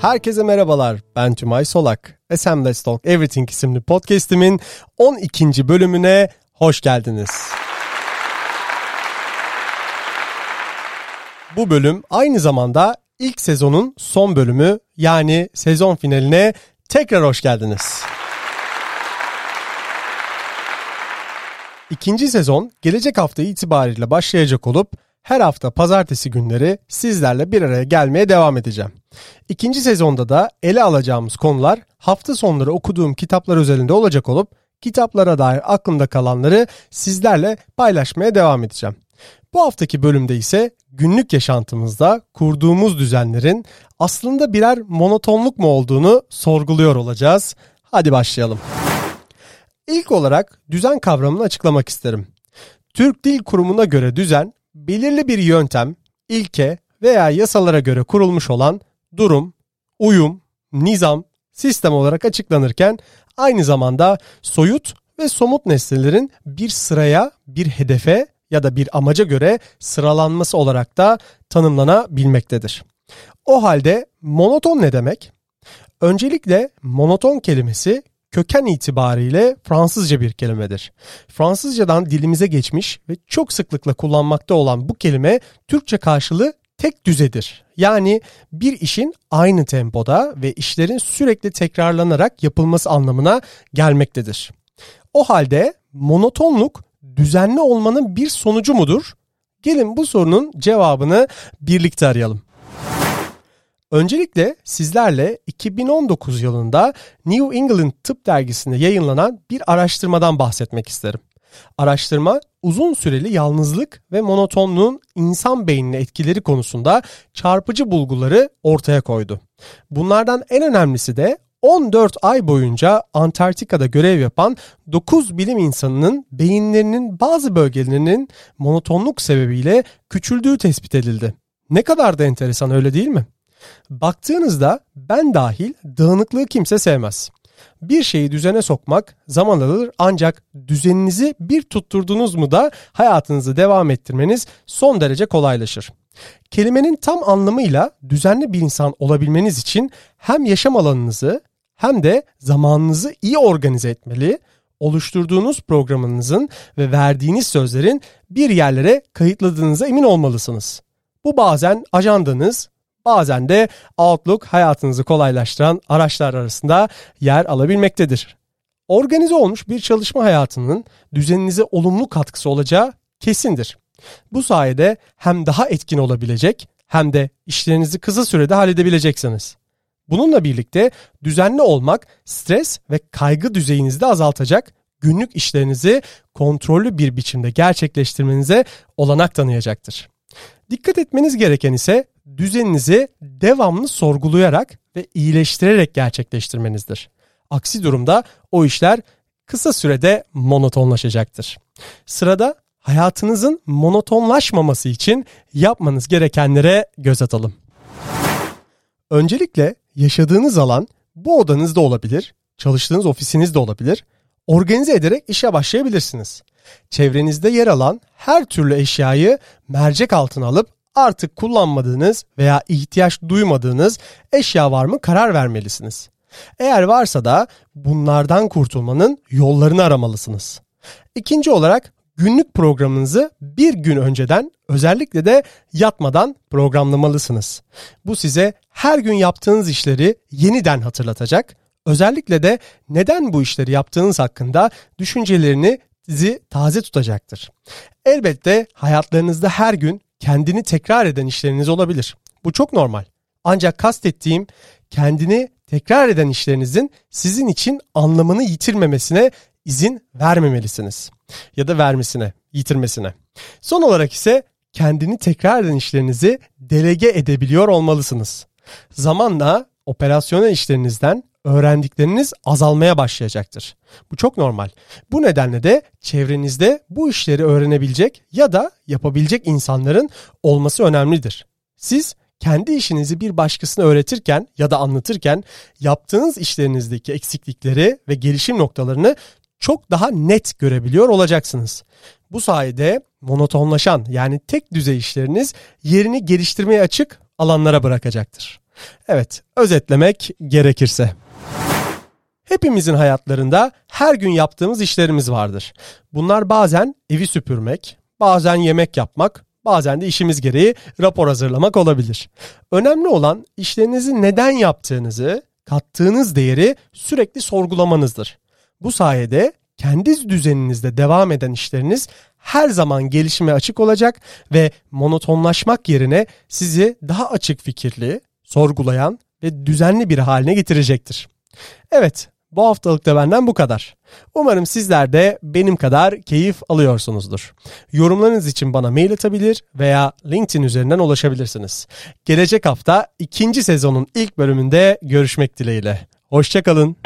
Herkese merhabalar. Ben Tümay Solak. SM Let's Talk Everything isimli podcast'imin 12. bölümüne hoş geldiniz. Bu bölüm aynı zamanda ilk sezonun son bölümü yani sezon finaline tekrar hoş geldiniz. İkinci sezon gelecek hafta itibariyle başlayacak olup her hafta pazartesi günleri sizlerle bir araya gelmeye devam edeceğim. İkinci sezonda da ele alacağımız konular hafta sonları okuduğum kitaplar özelinde olacak olup kitaplara dair aklımda kalanları sizlerle paylaşmaya devam edeceğim. Bu haftaki bölümde ise günlük yaşantımızda kurduğumuz düzenlerin aslında birer monotonluk mu olduğunu sorguluyor olacağız. Hadi başlayalım. İlk olarak düzen kavramını açıklamak isterim. Türk Dil Kurumu'na göre düzen belirli bir yöntem, ilke veya yasalara göre kurulmuş olan durum, uyum, nizam, sistem olarak açıklanırken aynı zamanda soyut ve somut nesnelerin bir sıraya, bir hedefe ya da bir amaca göre sıralanması olarak da tanımlanabilmektedir. O halde monoton ne demek? Öncelikle monoton kelimesi köken itibariyle Fransızca bir kelimedir. Fransızcadan dilimize geçmiş ve çok sıklıkla kullanmakta olan bu kelime Türkçe karşılığı tek düzedir. Yani bir işin aynı tempoda ve işlerin sürekli tekrarlanarak yapılması anlamına gelmektedir. O halde monotonluk düzenli olmanın bir sonucu mudur? Gelin bu sorunun cevabını birlikte arayalım. Öncelikle sizlerle 2019 yılında New England Tıp Dergisi'nde yayınlanan bir araştırmadan bahsetmek isterim. Araştırma uzun süreli yalnızlık ve monotonluğun insan beynine etkileri konusunda çarpıcı bulguları ortaya koydu. Bunlardan en önemlisi de 14 ay boyunca Antarktika'da görev yapan 9 bilim insanının beyinlerinin bazı bölgelerinin monotonluk sebebiyle küçüldüğü tespit edildi. Ne kadar da enteresan öyle değil mi? Baktığınızda ben dahil dağınıklığı kimse sevmez. Bir şeyi düzene sokmak zaman alır ancak düzeninizi bir tutturdunuz mu da hayatınızı devam ettirmeniz son derece kolaylaşır. Kelimenin tam anlamıyla düzenli bir insan olabilmeniz için hem yaşam alanınızı hem de zamanınızı iyi organize etmeli, oluşturduğunuz programınızın ve verdiğiniz sözlerin bir yerlere kayıtladığınıza emin olmalısınız. Bu bazen ajandanız, bazen de Outlook hayatınızı kolaylaştıran araçlar arasında yer alabilmektedir. Organize olmuş bir çalışma hayatının düzeninize olumlu katkısı olacağı kesindir. Bu sayede hem daha etkin olabilecek hem de işlerinizi kısa sürede halledebileceksiniz. Bununla birlikte düzenli olmak stres ve kaygı düzeyinizi de azaltacak, günlük işlerinizi kontrollü bir biçimde gerçekleştirmenize olanak tanıyacaktır. Dikkat etmeniz gereken ise düzeninizi devamlı sorgulayarak ve iyileştirerek gerçekleştirmenizdir. Aksi durumda o işler kısa sürede monotonlaşacaktır. Sırada hayatınızın monotonlaşmaması için yapmanız gerekenlere göz atalım. Öncelikle yaşadığınız alan bu odanızda olabilir, çalıştığınız ofisinizde olabilir. Organize ederek işe başlayabilirsiniz. Çevrenizde yer alan her türlü eşyayı mercek altına alıp artık kullanmadığınız veya ihtiyaç duymadığınız eşya var mı karar vermelisiniz. Eğer varsa da bunlardan kurtulmanın yollarını aramalısınız. İkinci olarak günlük programınızı bir gün önceden özellikle de yatmadan programlamalısınız. Bu size her gün yaptığınız işleri yeniden hatırlatacak. Özellikle de neden bu işleri yaptığınız hakkında düşüncelerini sizi taze tutacaktır. Elbette hayatlarınızda her gün kendini tekrar eden işleriniz olabilir. Bu çok normal. Ancak kastettiğim kendini tekrar eden işlerinizin sizin için anlamını yitirmemesine izin vermemelisiniz. Ya da vermesine, yitirmesine. Son olarak ise kendini tekrar eden işlerinizi delege edebiliyor olmalısınız. Zamanla operasyonel işlerinizden öğrendikleriniz azalmaya başlayacaktır. Bu çok normal. Bu nedenle de çevrenizde bu işleri öğrenebilecek ya da yapabilecek insanların olması önemlidir. Siz kendi işinizi bir başkasına öğretirken ya da anlatırken yaptığınız işlerinizdeki eksiklikleri ve gelişim noktalarını çok daha net görebiliyor olacaksınız. Bu sayede monotonlaşan yani tek düzey işleriniz yerini geliştirmeye açık alanlara bırakacaktır. Evet, özetlemek gerekirse. Hepimizin hayatlarında her gün yaptığımız işlerimiz vardır. Bunlar bazen evi süpürmek, bazen yemek yapmak, bazen de işimiz gereği rapor hazırlamak olabilir. Önemli olan işlerinizi neden yaptığınızı, kattığınız değeri sürekli sorgulamanızdır. Bu sayede kendi düzeninizde devam eden işleriniz her zaman gelişime açık olacak ve monotonlaşmak yerine sizi daha açık fikirli, sorgulayan ve düzenli bir haline getirecektir. Evet, bu haftalık da benden bu kadar. Umarım sizler de benim kadar keyif alıyorsunuzdur. Yorumlarınız için bana mail atabilir veya LinkedIn üzerinden ulaşabilirsiniz. Gelecek hafta ikinci sezonun ilk bölümünde görüşmek dileğiyle. Hoşçakalın.